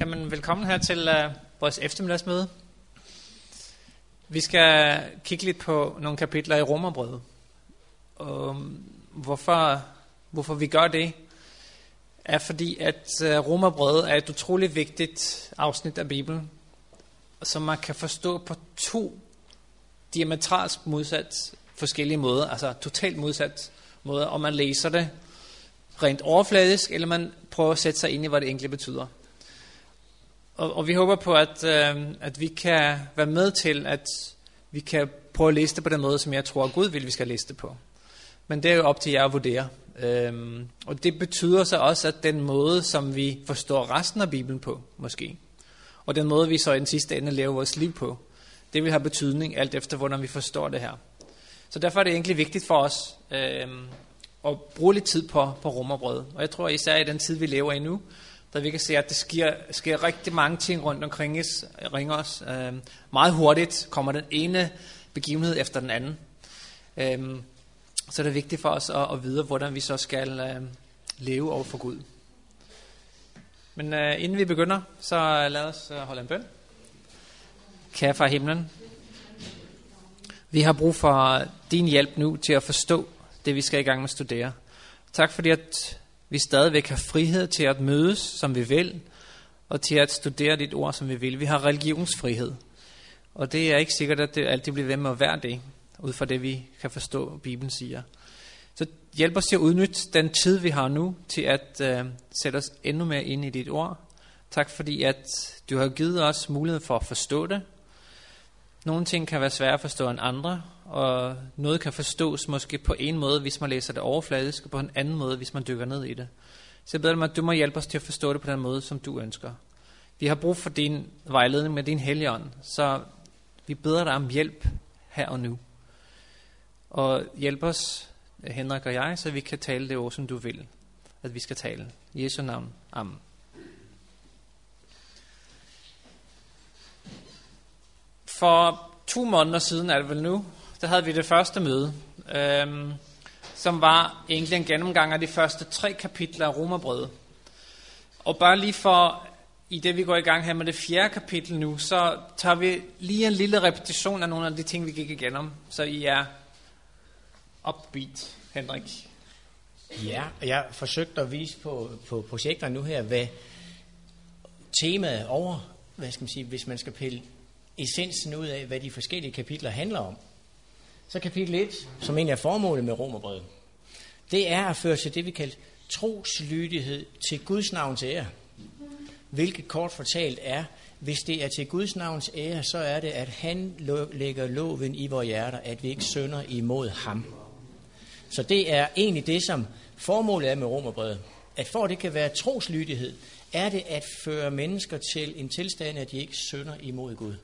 Jamen, velkommen her til uh, vores eftermiddagsmøde. Vi skal kigge lidt på nogle kapitler i Romerbrevet. Og um, hvorfor, hvorfor vi gør det, er fordi, at uh, Romerbrevet er et utroligt vigtigt afsnit af Bibelen, som man kan forstå på to diametralt modsat forskellige måder, altså totalt modsat måder, om man læser det rent overfladisk, eller man prøver at sætte sig ind i, hvad det egentlig betyder. Og, og vi håber på, at, øh, at vi kan være med til, at vi kan prøve at læse det på den måde, som jeg tror, Gud vil, vi skal læse det på. Men det er jo op til jer at vurdere. Øhm, og det betyder så også, at den måde, som vi forstår resten af Bibelen på, måske, og den måde, vi så i den sidste ende lever vores liv på, det vil have betydning alt efter, hvordan vi forstår det her. Så derfor er det egentlig vigtigt for os øhm, at bruge lidt tid på, på rum og brød. Og jeg tror især i den tid, vi lever i nu, der vi kan se, at det sker, sker rigtig mange ting rundt omkring os. Ringer os. Øhm, meget hurtigt kommer den ene begivenhed efter den anden. Øhm, så det er vigtigt for os at, at vide, hvordan vi så skal øh, leve over for Gud. Men øh, inden vi begynder, så øh, lad os øh, holde en bøn. Kære fra himlen, vi har brug for øh, din hjælp nu til at forstå det, vi skal i gang med at studere. Tak fordi, at vi stadigvæk har frihed til at mødes, som vi vil, og til at studere dit ord, som vi vil. Vi har religionsfrihed. Og det er ikke sikkert, at det altid bliver ved med at være det, ud fra det, vi kan forstå, Bibelen siger. Så hjælp os til at udnytte den tid, vi har nu, til at øh, sætte os endnu mere ind i dit ord. Tak fordi, at du har givet os mulighed for at forstå det. Nogle ting kan være svære at forstå end andre, og noget kan forstås måske på en måde, hvis man læser det overfladisk, og på en anden måde, hvis man dykker ned i det. Så jeg beder dig, at du må hjælpe os til at forstå det på den måde, som du ønsker. Vi har brug for din vejledning med din helligånd, så vi beder dig om hjælp her og nu. Og hjælp os, Henrik og jeg, så vi kan tale det ord, som du vil, at vi skal tale. I Jesu navn. Amen. For to måneder siden er det vel nu, der havde vi det første møde, øhm, som var egentlig en gennemgang af de første tre kapitler af Romerbrevet. Og bare lige for, i det vi går i gang her med det fjerde kapitel nu, så tager vi lige en lille repetition af nogle af de ting, vi gik igennem, så I er upbeat, Henrik. Ja, og jeg forsøgte at vise på, på projekter nu her, hvad temaet over, hvad skal man sige, hvis man skal pille essensen ud af, hvad de forskellige kapitler handler om. Så kapitel 1, som egentlig er formålet med romerbrevet, det er at føre til det, vi kalder troslydighed til Guds navns ære. Hvilket kort fortalt er, hvis det er til Guds navns ære, så er det, at han lægger loven i vores hjerter, at vi ikke sønder imod ham. Så det er egentlig det, som formålet er med romerbrevet. At for at det kan være troslydighed, er det at føre mennesker til en tilstand, at de ikke sønder imod Gud.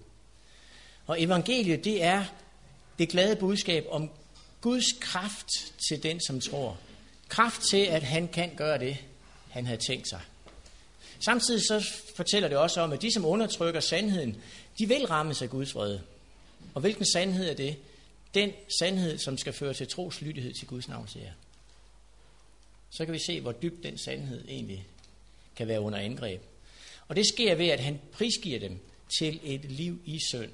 Og evangeliet, det er det glade budskab om Guds kraft til den, som tror. Kraft til, at han kan gøre det, han havde tænkt sig. Samtidig så fortæller det også om, at de, som undertrykker sandheden, de vil rammes af Guds vrede. Og hvilken sandhed er det? Den sandhed, som skal føre til troslydighed til Guds navn, siger Så kan vi se, hvor dybt den sandhed egentlig kan være under angreb. Og det sker ved, at han prisgiver dem til et liv i synd.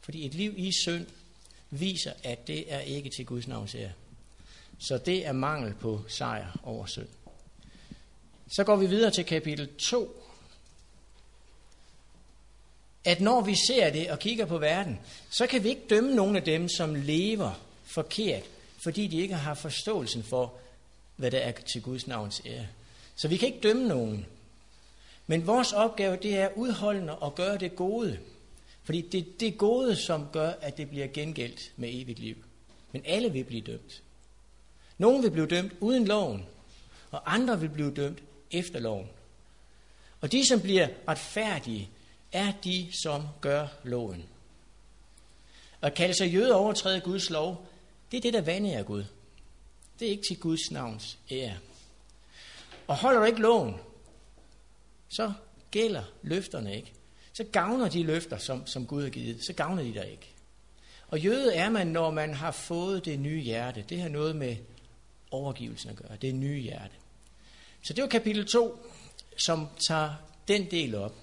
Fordi et liv i synd viser, at det er ikke til Guds navns ære. Så det er mangel på sejr over synd. Så går vi videre til kapitel 2. At når vi ser det og kigger på verden, så kan vi ikke dømme nogen af dem, som lever forkert, fordi de ikke har forståelsen for, hvad der er til Guds navns ære. Så vi kan ikke dømme nogen. Men vores opgave, det er udholdende at gøre det gode. Fordi det er det gode, som gør, at det bliver gengældt med evigt liv. Men alle vil blive dømt. Nogle vil blive dømt uden loven, og andre vil blive dømt efter loven. Og de, som bliver retfærdige, er de, som gør loven. At kalde sig jøde overtræde Guds lov, det er det, der vander af Gud. Det er ikke til Guds navns ære. Og holder du ikke loven, så gælder løfterne ikke så gavner de løfter, som, som Gud har givet, så gavner de der ikke. Og jøde er man, når man har fået det nye hjerte. Det har noget med overgivelsen at gøre, det nye hjerte. Så det var kapitel 2, som tager den del op.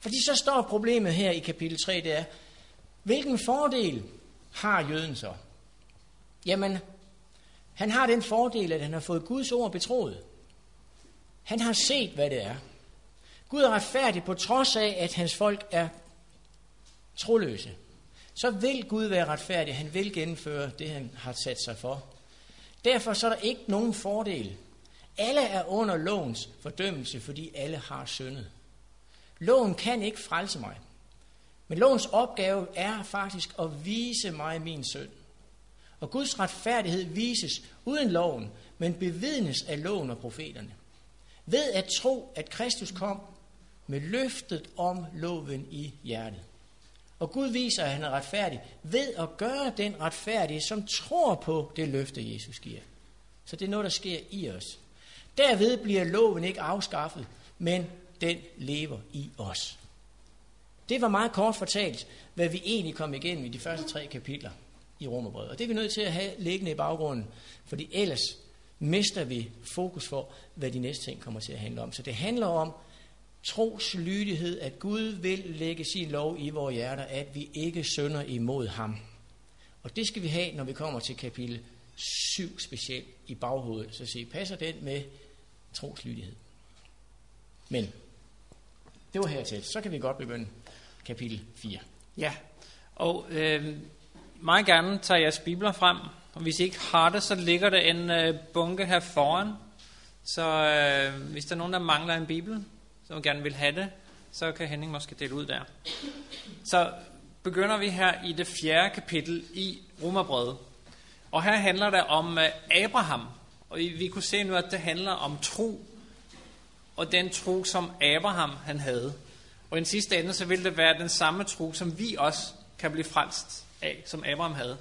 Fordi så står problemet her i kapitel 3, det er, hvilken fordel har jøden så? Jamen, han har den fordel, at han har fået Guds ord betroet. Han har set, hvad det er. Gud er retfærdig på trods af, at hans folk er troløse. Så vil Gud være retfærdig. Han vil gennemføre det, han har sat sig for. Derfor så er der ikke nogen fordel. Alle er under lovens fordømmelse, fordi alle har syndet. Loven kan ikke frelse mig. Men lovens opgave er faktisk at vise mig min synd. Og Guds retfærdighed vises uden loven, men bevidnes af loven og profeterne. Ved at tro, at Kristus kom med løftet om loven i hjertet. Og Gud viser, at han er retfærdig ved at gøre den retfærdige, som tror på det løfte, Jesus giver. Så det er noget, der sker i os. Derved bliver loven ikke afskaffet, men den lever i os. Det var meget kort fortalt, hvad vi egentlig kom igennem i de første tre kapitler i Romerbrevet. Og det er vi nødt til at have liggende i baggrunden, fordi ellers mister vi fokus for, hvad de næste ting kommer til at handle om. Så det handler om troslydighed, at Gud vil lægge sin lov i vores hjerter, at vi ikke sønder imod ham. Og det skal vi have, når vi kommer til kapitel 7 specielt i baghovedet. Så se, passer den med troslydighed? Men det var hertil. Så kan vi godt begynde kapitel 4. Ja, og øh, meget gerne tager jeres bibler frem. Og hvis I ikke har det, så ligger der en øh, bunke her foran. Så øh, hvis der er nogen, der mangler en bibel, som gerne vil have det, så kan Henning måske dele ud der. Så begynder vi her i det fjerde kapitel i Romerbrevet. Og her handler det om øh, Abraham. Og vi kunne se nu, at det handler om tro. Og den tro, som Abraham han havde. Og i den sidste ende, så vil det være den samme tro, som vi også kan blive frelst af, som Abraham havde.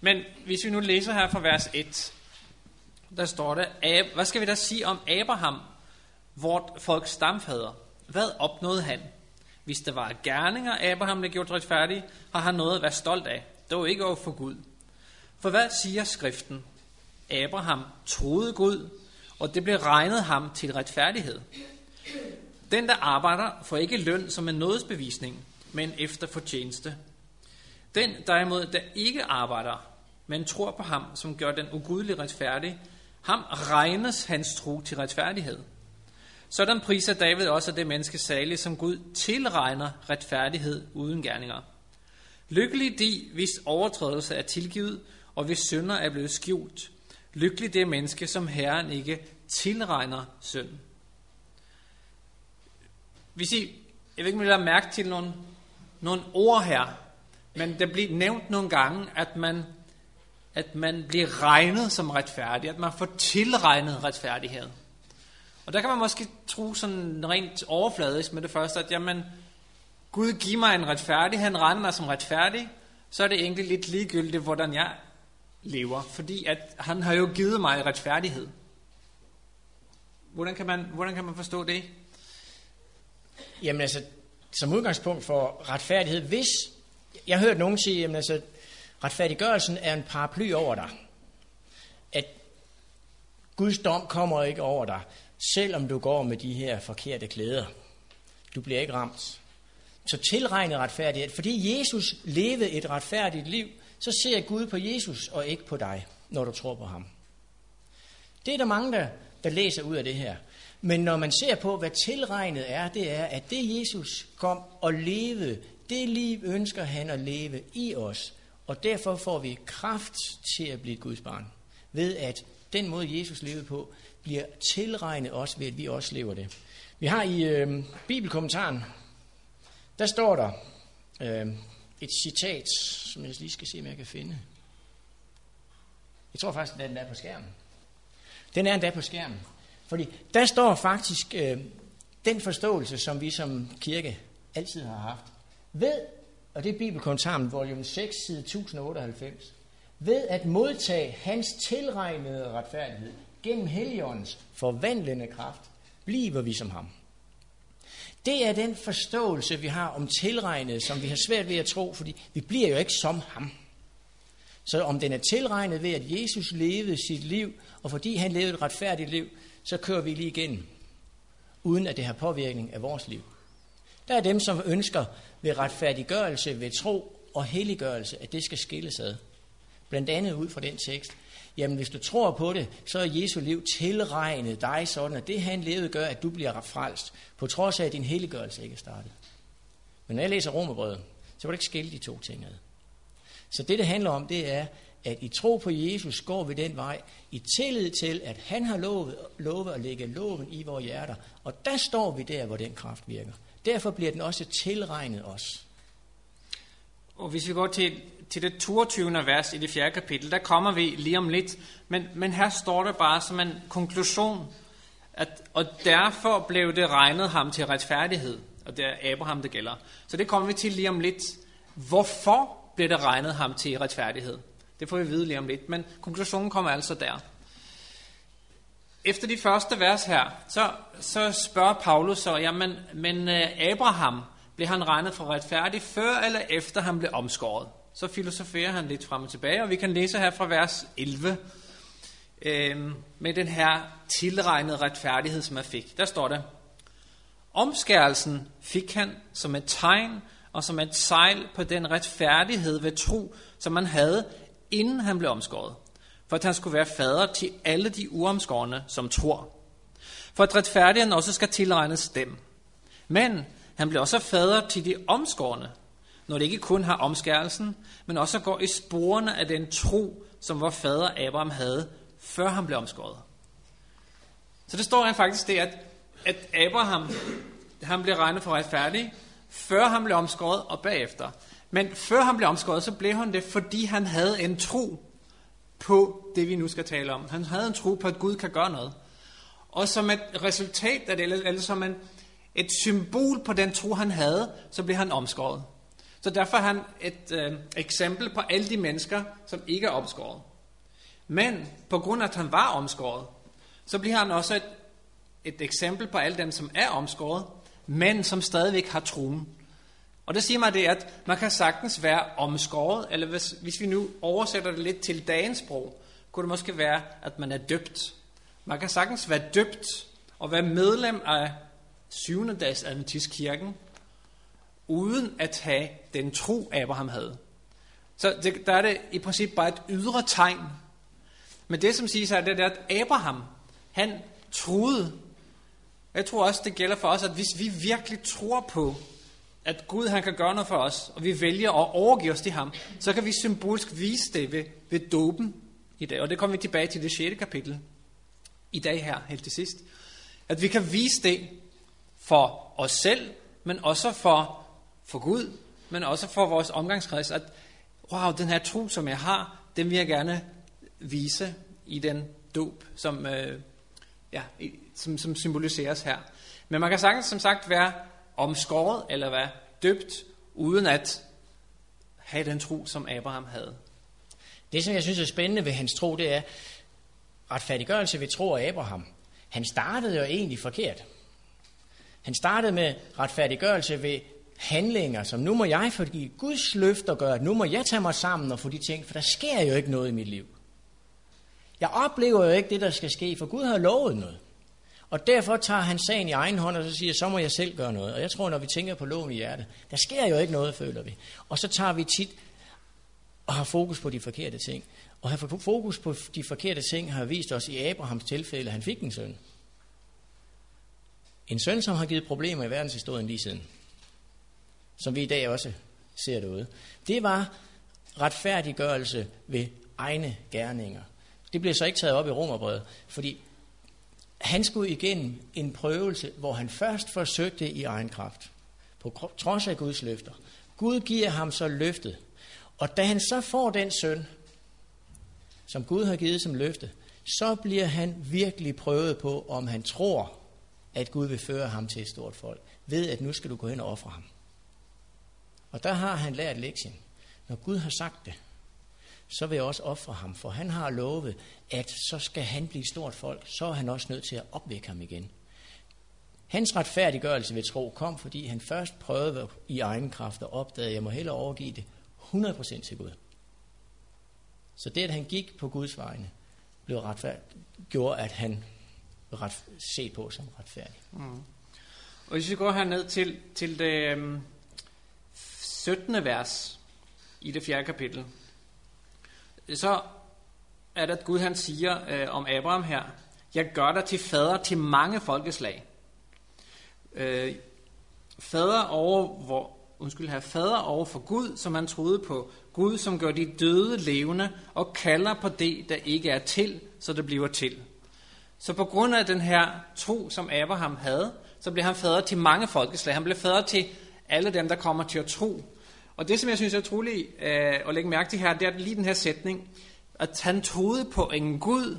Men hvis vi nu læser her fra vers 1, der står det, hvad skal vi da sige om Abraham, vort folks stamfader? Hvad opnåede han? Hvis der var gerninger, Abraham blev gjort retfærdig, har han noget at være stolt af. Det var ikke over for Gud. For hvad siger skriften? Abraham troede Gud, og det blev regnet ham til retfærdighed. Den, der arbejder, får ikke løn som en nådesbevisning, men efter fortjeneste. Den derimod, der ikke arbejder, men tror på ham, som gør den ugudelige retfærdig, ham regnes hans tro til retfærdighed. Sådan priser David også det menneske salige, som Gud tilregner retfærdighed uden gerninger. Lykkelig de, hvis overtrædelse er tilgivet, og hvis synder er blevet skjult. Lykkelig det menneske, som Herren ikke tilregner synd. Hvis I, jeg ved ikke, om I har mærke til nogle, nogle ord her, men der bliver nævnt nogle gange, at man, at man bliver regnet som retfærdig, at man får tilregnet retfærdighed. Og der kan man måske tro sådan rent overfladisk med det første, at jamen, Gud giver mig en retfærdig, han render mig som retfærdig, så er det egentlig lidt ligegyldigt, hvordan jeg lever, fordi at han har jo givet mig retfærdighed. Hvordan kan man, hvordan kan man forstå det? Jamen altså, som udgangspunkt for retfærdighed, hvis jeg har hørt nogen sige, jamen altså, retfærdiggørelsen er en paraply over dig. At Guds dom kommer ikke over dig, selvom du går med de her forkerte klæder. Du bliver ikke ramt. Så tilregnet retfærdighed. Fordi Jesus levede et retfærdigt liv, så ser Gud på Jesus og ikke på dig, når du tror på ham. Det er der mange, der, der læser ud af det her. Men når man ser på, hvad tilregnet er, det er, at det Jesus kom og levede det liv ønsker han at leve i os, og derfor får vi kraft til at blive Guds barn. Ved at den måde, Jesus levede på, bliver tilregnet os ved, at vi også lever det. Vi har i øh, bibelkommentaren, der står der øh, et citat, som jeg lige skal se, om jeg kan finde. Jeg tror faktisk, at den er på skærmen. Den er endda på skærmen. Fordi der står faktisk øh, den forståelse, som vi som kirke altid har haft. Ved, og det er Bibelkommentaren, volume 6, side 1098, ved at modtage hans tilregnede retfærdighed gennem Helligåndens forvandlende kraft, bliver vi som ham. Det er den forståelse, vi har om tilregnet, som vi har svært ved at tro, fordi vi bliver jo ikke som ham. Så om den er tilregnet ved, at Jesus levede sit liv, og fordi han levede et retfærdigt liv, så kører vi lige igennem. uden at det har påvirkning af vores liv. Der er dem, som ønsker ved retfærdiggørelse, ved tro og helliggørelse, at det skal skilles ad. Blandt andet ud fra den tekst. Jamen, hvis du tror på det, så er Jesu liv tilregnet dig sådan, at det han levede gør, at du bliver frelst, på trods af, at din helliggørelse ikke er startet. Men når jeg læser Romerbrødet, så var det ikke skille de to ting ad. Så det, det handler om, det er, at i tro på Jesus går vi den vej, i tillid til, at han har lovet, lovet at lægge loven i vores hjerter. Og der står vi der, hvor den kraft virker. Derfor bliver den også tilregnet os. Og hvis vi går til, til det 22. vers i det 4. kapitel, der kommer vi lige om lidt. Men, men her står det bare som en konklusion, at, og derfor blev det regnet ham til retfærdighed. Og det er Abraham, det gælder. Så det kommer vi til lige om lidt. Hvorfor blev det regnet ham til retfærdighed? Det får vi vide lige om lidt, men konklusionen kommer altså der. Efter de første vers her, så, så spørger Paulus så, jamen, men øh, Abraham, blev han regnet for retfærdig før eller efter han blev omskåret? Så filosoferer han lidt frem og tilbage, og vi kan læse her fra vers 11, øh, med den her tilregnede retfærdighed, som han fik. Der står det, Omskærelsen fik han som et tegn og som et sejl på den retfærdighed ved tro, som han havde, inden han blev omskåret. For at han skulle være fader til alle de uomskårne, som tror. For at retfærdigheden også skal tilregnes dem. Men han blev også fader til de omskårne, når det ikke kun har omskærelsen, men også går i sporene af den tro, som vor fader Abraham havde, før han blev omskåret. Så det står rent faktisk det, at, at Abraham han blev regnet for retfærdig, før han blev omskåret og bagefter. Men før han blev omskåret, så blev han det, fordi han havde en tro på det, vi nu skal tale om. Han havde en tro på, at Gud kan gøre noget. Og som et resultat af det, eller, eller som en, et symbol på den tro, han havde, så blev han omskåret. Så derfor har han et øh, eksempel på alle de mennesker, som ikke er omskåret. Men på grund af, at han var omskåret, så bliver han også et, et eksempel på alle dem, som er omskåret, men som stadigvæk har troen. Og det siger mig det, at man kan sagtens være omskåret, eller hvis, hvis vi nu oversætter det lidt til dagens sprog, kunne det måske være, at man er døbt. Man kan sagtens være døbt og være medlem af 7. dags Adventistkirken, uden at have den tro, Abraham havde. Så det, der er det i princippet bare et ydre tegn. Men det, som siges her, det er, at Abraham, han troede. Jeg tror også, det gælder for os, at hvis vi virkelig tror på, at Gud han kan gøre noget for os, og vi vælger at overgive os til ham, så kan vi symbolisk vise det ved, ved dopen i dag. Og det kommer vi tilbage til det 6. kapitel i dag her, helt til sidst. At vi kan vise det for os selv, men også for, for Gud, men også for vores omgangskreds, at wow, den her tro, som jeg har, den vil jeg gerne vise i den dåb, som, øh, ja, som, som symboliseres her. Men man kan sagtens som sagt være omskåret eller være døbt, uden at have den tro, som Abraham havde. Det, som jeg synes er spændende ved hans tro, det er retfærdiggørelse ved tro af Abraham. Han startede jo egentlig forkert. Han startede med retfærdiggørelse ved handlinger, som nu må jeg fordi Guds løfter gør, at nu må jeg tage mig sammen og få de ting, for der sker jo ikke noget i mit liv. Jeg oplever jo ikke det, der skal ske, for Gud har lovet noget. Og derfor tager han sagen i egen hånd, og så siger, så må jeg selv gøre noget. Og jeg tror, når vi tænker på loven i hjertet, der sker jo ikke noget, føler vi. Og så tager vi tit og har fokus på de forkerte ting. Og have fokus på de forkerte ting har vist os i Abrahams tilfælde, at han fik en søn. En søn, som har givet problemer i verdenshistorien lige siden. Som vi i dag også ser derude. Det var retfærdiggørelse ved egne gerninger. Det blev så ikke taget op i romerbrevet, fordi han skulle igennem en prøvelse, hvor han først forsøgte i egen kraft, på trods af Guds løfter. Gud giver ham så løftet, og da han så får den søn, som Gud har givet som løfte, så bliver han virkelig prøvet på, om han tror, at Gud vil føre ham til et stort folk, ved at nu skal du gå hen og ofre ham. Og der har han lært lektien. Når Gud har sagt det, så vil jeg også ofre ham, for han har lovet, at så skal han blive et stort folk, så er han også nødt til at opvække ham igen. Hans retfærdiggørelse ved tro kom, fordi han først prøvede i egen kraft og opdagede, at jeg må hellere overgive det 100% til Gud. Så det, at han gik på Guds vegne, blev retfærd, gjorde, at han blev ret, set på som retfærdig. Mm. Og hvis vi går herned til, til det øhm, 17. vers i det fjerde kapitel, så er det, at Gud han siger øh, om Abraham her, jeg gør dig til fader til mange folkeslag. Øh, fader over, hvor, undskyld her, fader over for Gud, som han troede på. Gud, som gør de døde levende og kalder på det, der ikke er til, så det bliver til. Så på grund af den her tro, som Abraham havde, så blev han fader til mange folkeslag. Han blev fader til alle dem, der kommer til at tro. Og det, som jeg synes er utroligt øh, at lægge mærke til her, det er lige den her sætning, at han troede på en Gud,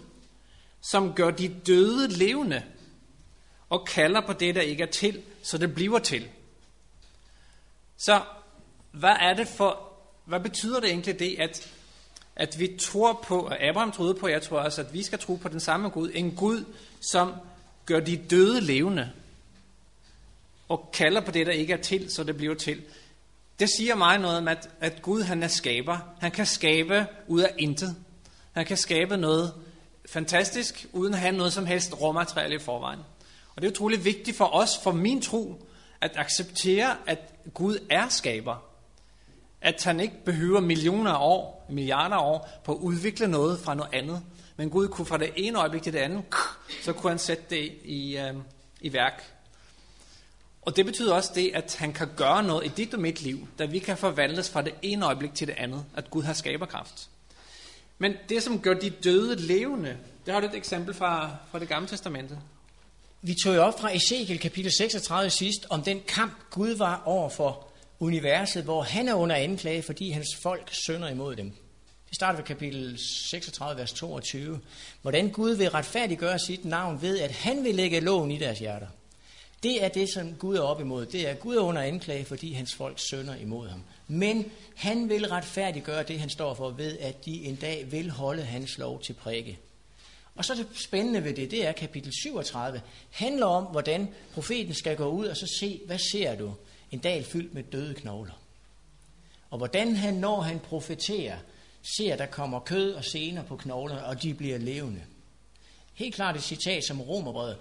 som gør de døde levende, og kalder på det, der ikke er til, så det bliver til. Så hvad er det for, hvad betyder det egentlig det, at, at vi tror på, at Abraham troede på, jeg tror også, at vi skal tro på den samme Gud, en Gud, som gør de døde levende, og kalder på det, der ikke er til, så det bliver til. Det siger mig noget om, at, at Gud han er skaber. Han kan skabe ud af intet. Han kan skabe noget fantastisk, uden at have noget som helst råmateriale i forvejen. Og det er utrolig vigtigt for os, for min tro, at acceptere, at Gud er skaber. At han ikke behøver millioner af år, milliarder af år, på at udvikle noget fra noget andet. Men Gud kunne fra det ene øjeblik til det andet, så kunne han sætte det i, øh, i værk. Og det betyder også det, at han kan gøre noget i dit og mit liv, da vi kan forvandles fra det ene øjeblik til det andet, at Gud har skaberkraft. Men det, som gør de døde levende, det har du et eksempel fra, fra det gamle testamente. Vi tog jo op fra Ezekiel kapitel 36 sidst, om den kamp Gud var over for universet, hvor han er under anklage, fordi hans folk sønder imod dem. Det starter ved kapitel 36, vers 22. Hvordan Gud vil retfærdiggøre sit navn ved, at han vil lægge loven i deres hjerter. Det er det, som Gud er op imod. Det er Gud er under anklage, fordi hans folk sønder imod ham. Men han vil retfærdiggøre det, han står for, ved at de en dag vil holde hans lov til prikke. Og så det spændende ved det, det er kapitel 37, handler om, hvordan profeten skal gå ud og så se, hvad ser du? En dal fyldt med døde knogler. Og hvordan han, når han profeterer, ser, der kommer kød og sener på knoglerne, og de bliver levende. Helt klart et citat, som romerbrevet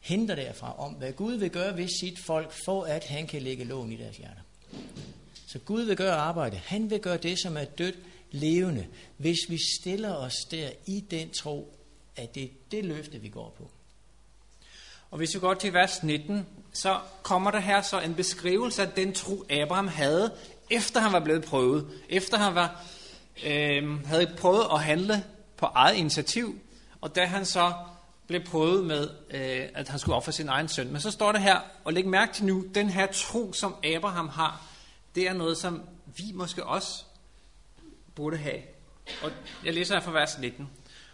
henter derfra om, hvad Gud vil gøre ved sit folk, for at han kan lægge lån i deres hjerter. Så Gud vil gøre arbejde. Han vil gøre det, som er dødt, levende, hvis vi stiller os der i den tro, at det er det løfte, vi går på. Og hvis vi går til vers 19, så kommer der her så en beskrivelse af den tro, Abraham havde, efter han var blevet prøvet. Efter han var, øh, havde prøvet at handle på eget initiativ, og da han så blev prøvet med, øh, at han skulle ofre sin egen søn. Men så står det her, og læg mærke til nu, den her tro, som Abraham har, det er noget, som vi måske også burde have. Og jeg læser her fra vers 19.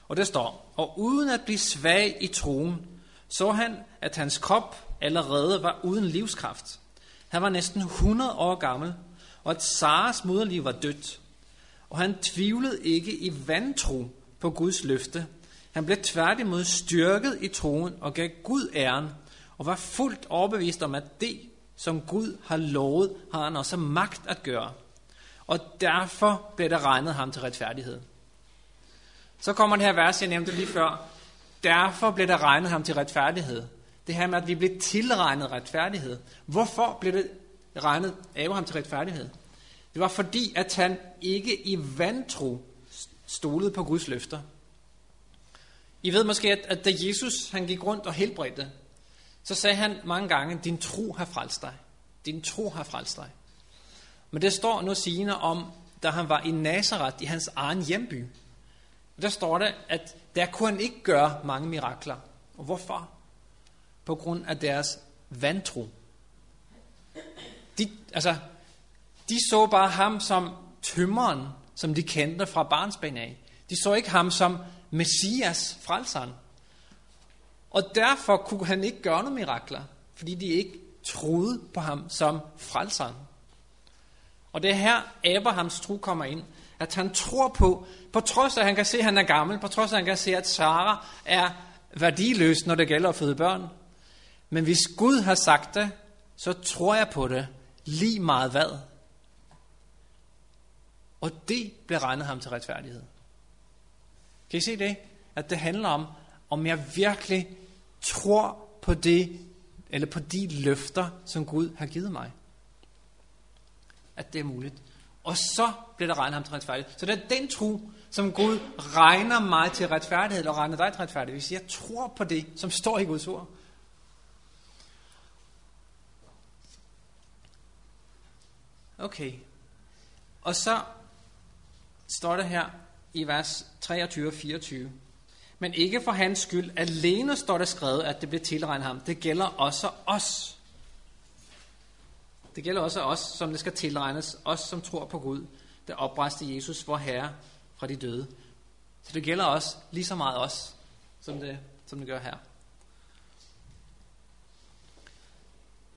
Og det står, og uden at blive svag i troen, så han, at hans krop allerede var uden livskraft. Han var næsten 100 år gammel, og at Saras moderliv var dødt. Og han tvivlede ikke i vantro på Guds løfte, han blev tværtimod styrket i troen og gav Gud æren, og var fuldt overbevist om, at det, som Gud har lovet, har han også magt at gøre. Og derfor blev der regnet ham til retfærdighed. Så kommer det her vers, jeg nævnte lige før. Derfor blev der regnet ham til retfærdighed. Det her med, at vi blev tilregnet retfærdighed. Hvorfor blev det regnet Abraham til retfærdighed? Det var fordi, at han ikke i vantro stolede på Guds løfter. I ved måske, at, at da Jesus han gik rundt og helbredte, så sagde han mange gange, din tro har frelst dig. Din tro har frelst dig. Men det står nu sigende om, da han var i Nazareth, i hans egen hjemby. Der står det, at der kunne han ikke gøre mange mirakler. Og hvorfor? På grund af deres vantro. De, altså, de så bare ham som tømmeren, som de kendte fra barnsben af. De så ikke ham som Messias, frelseren. Og derfor kunne han ikke gøre nogen mirakler, fordi de ikke troede på ham som frelseren. Og det er her Abrahams tro kommer ind, at han tror på, på trods af at han kan se, at han er gammel, på trods af at han kan se, at Sara er værdiløs, når det gælder at føde børn. Men hvis Gud har sagt det, så tror jeg på det, lige meget hvad. Og det bliver regnet ham til retfærdighed. Kan I se det? At det handler om, om jeg virkelig tror på det, eller på de løfter, som Gud har givet mig. At det er muligt. Og så bliver der regnet ham til retfærdighed. Så det er den tro, som Gud regner mig til retfærdighed, og regner dig til retfærdighed. Hvis jeg tror på det, som står i Guds ord. Okay. Og så står der her i vers 23 og 24. Men ikke for hans skyld. Alene står det skrevet, at det blev tilregnet ham. Det gælder også os. Det gælder også os, som det skal tilregnes. Os, som tror på Gud. Der oprejste Jesus, vor Herre, fra de døde. Så det gælder også lige så meget os, som det, som det gør her.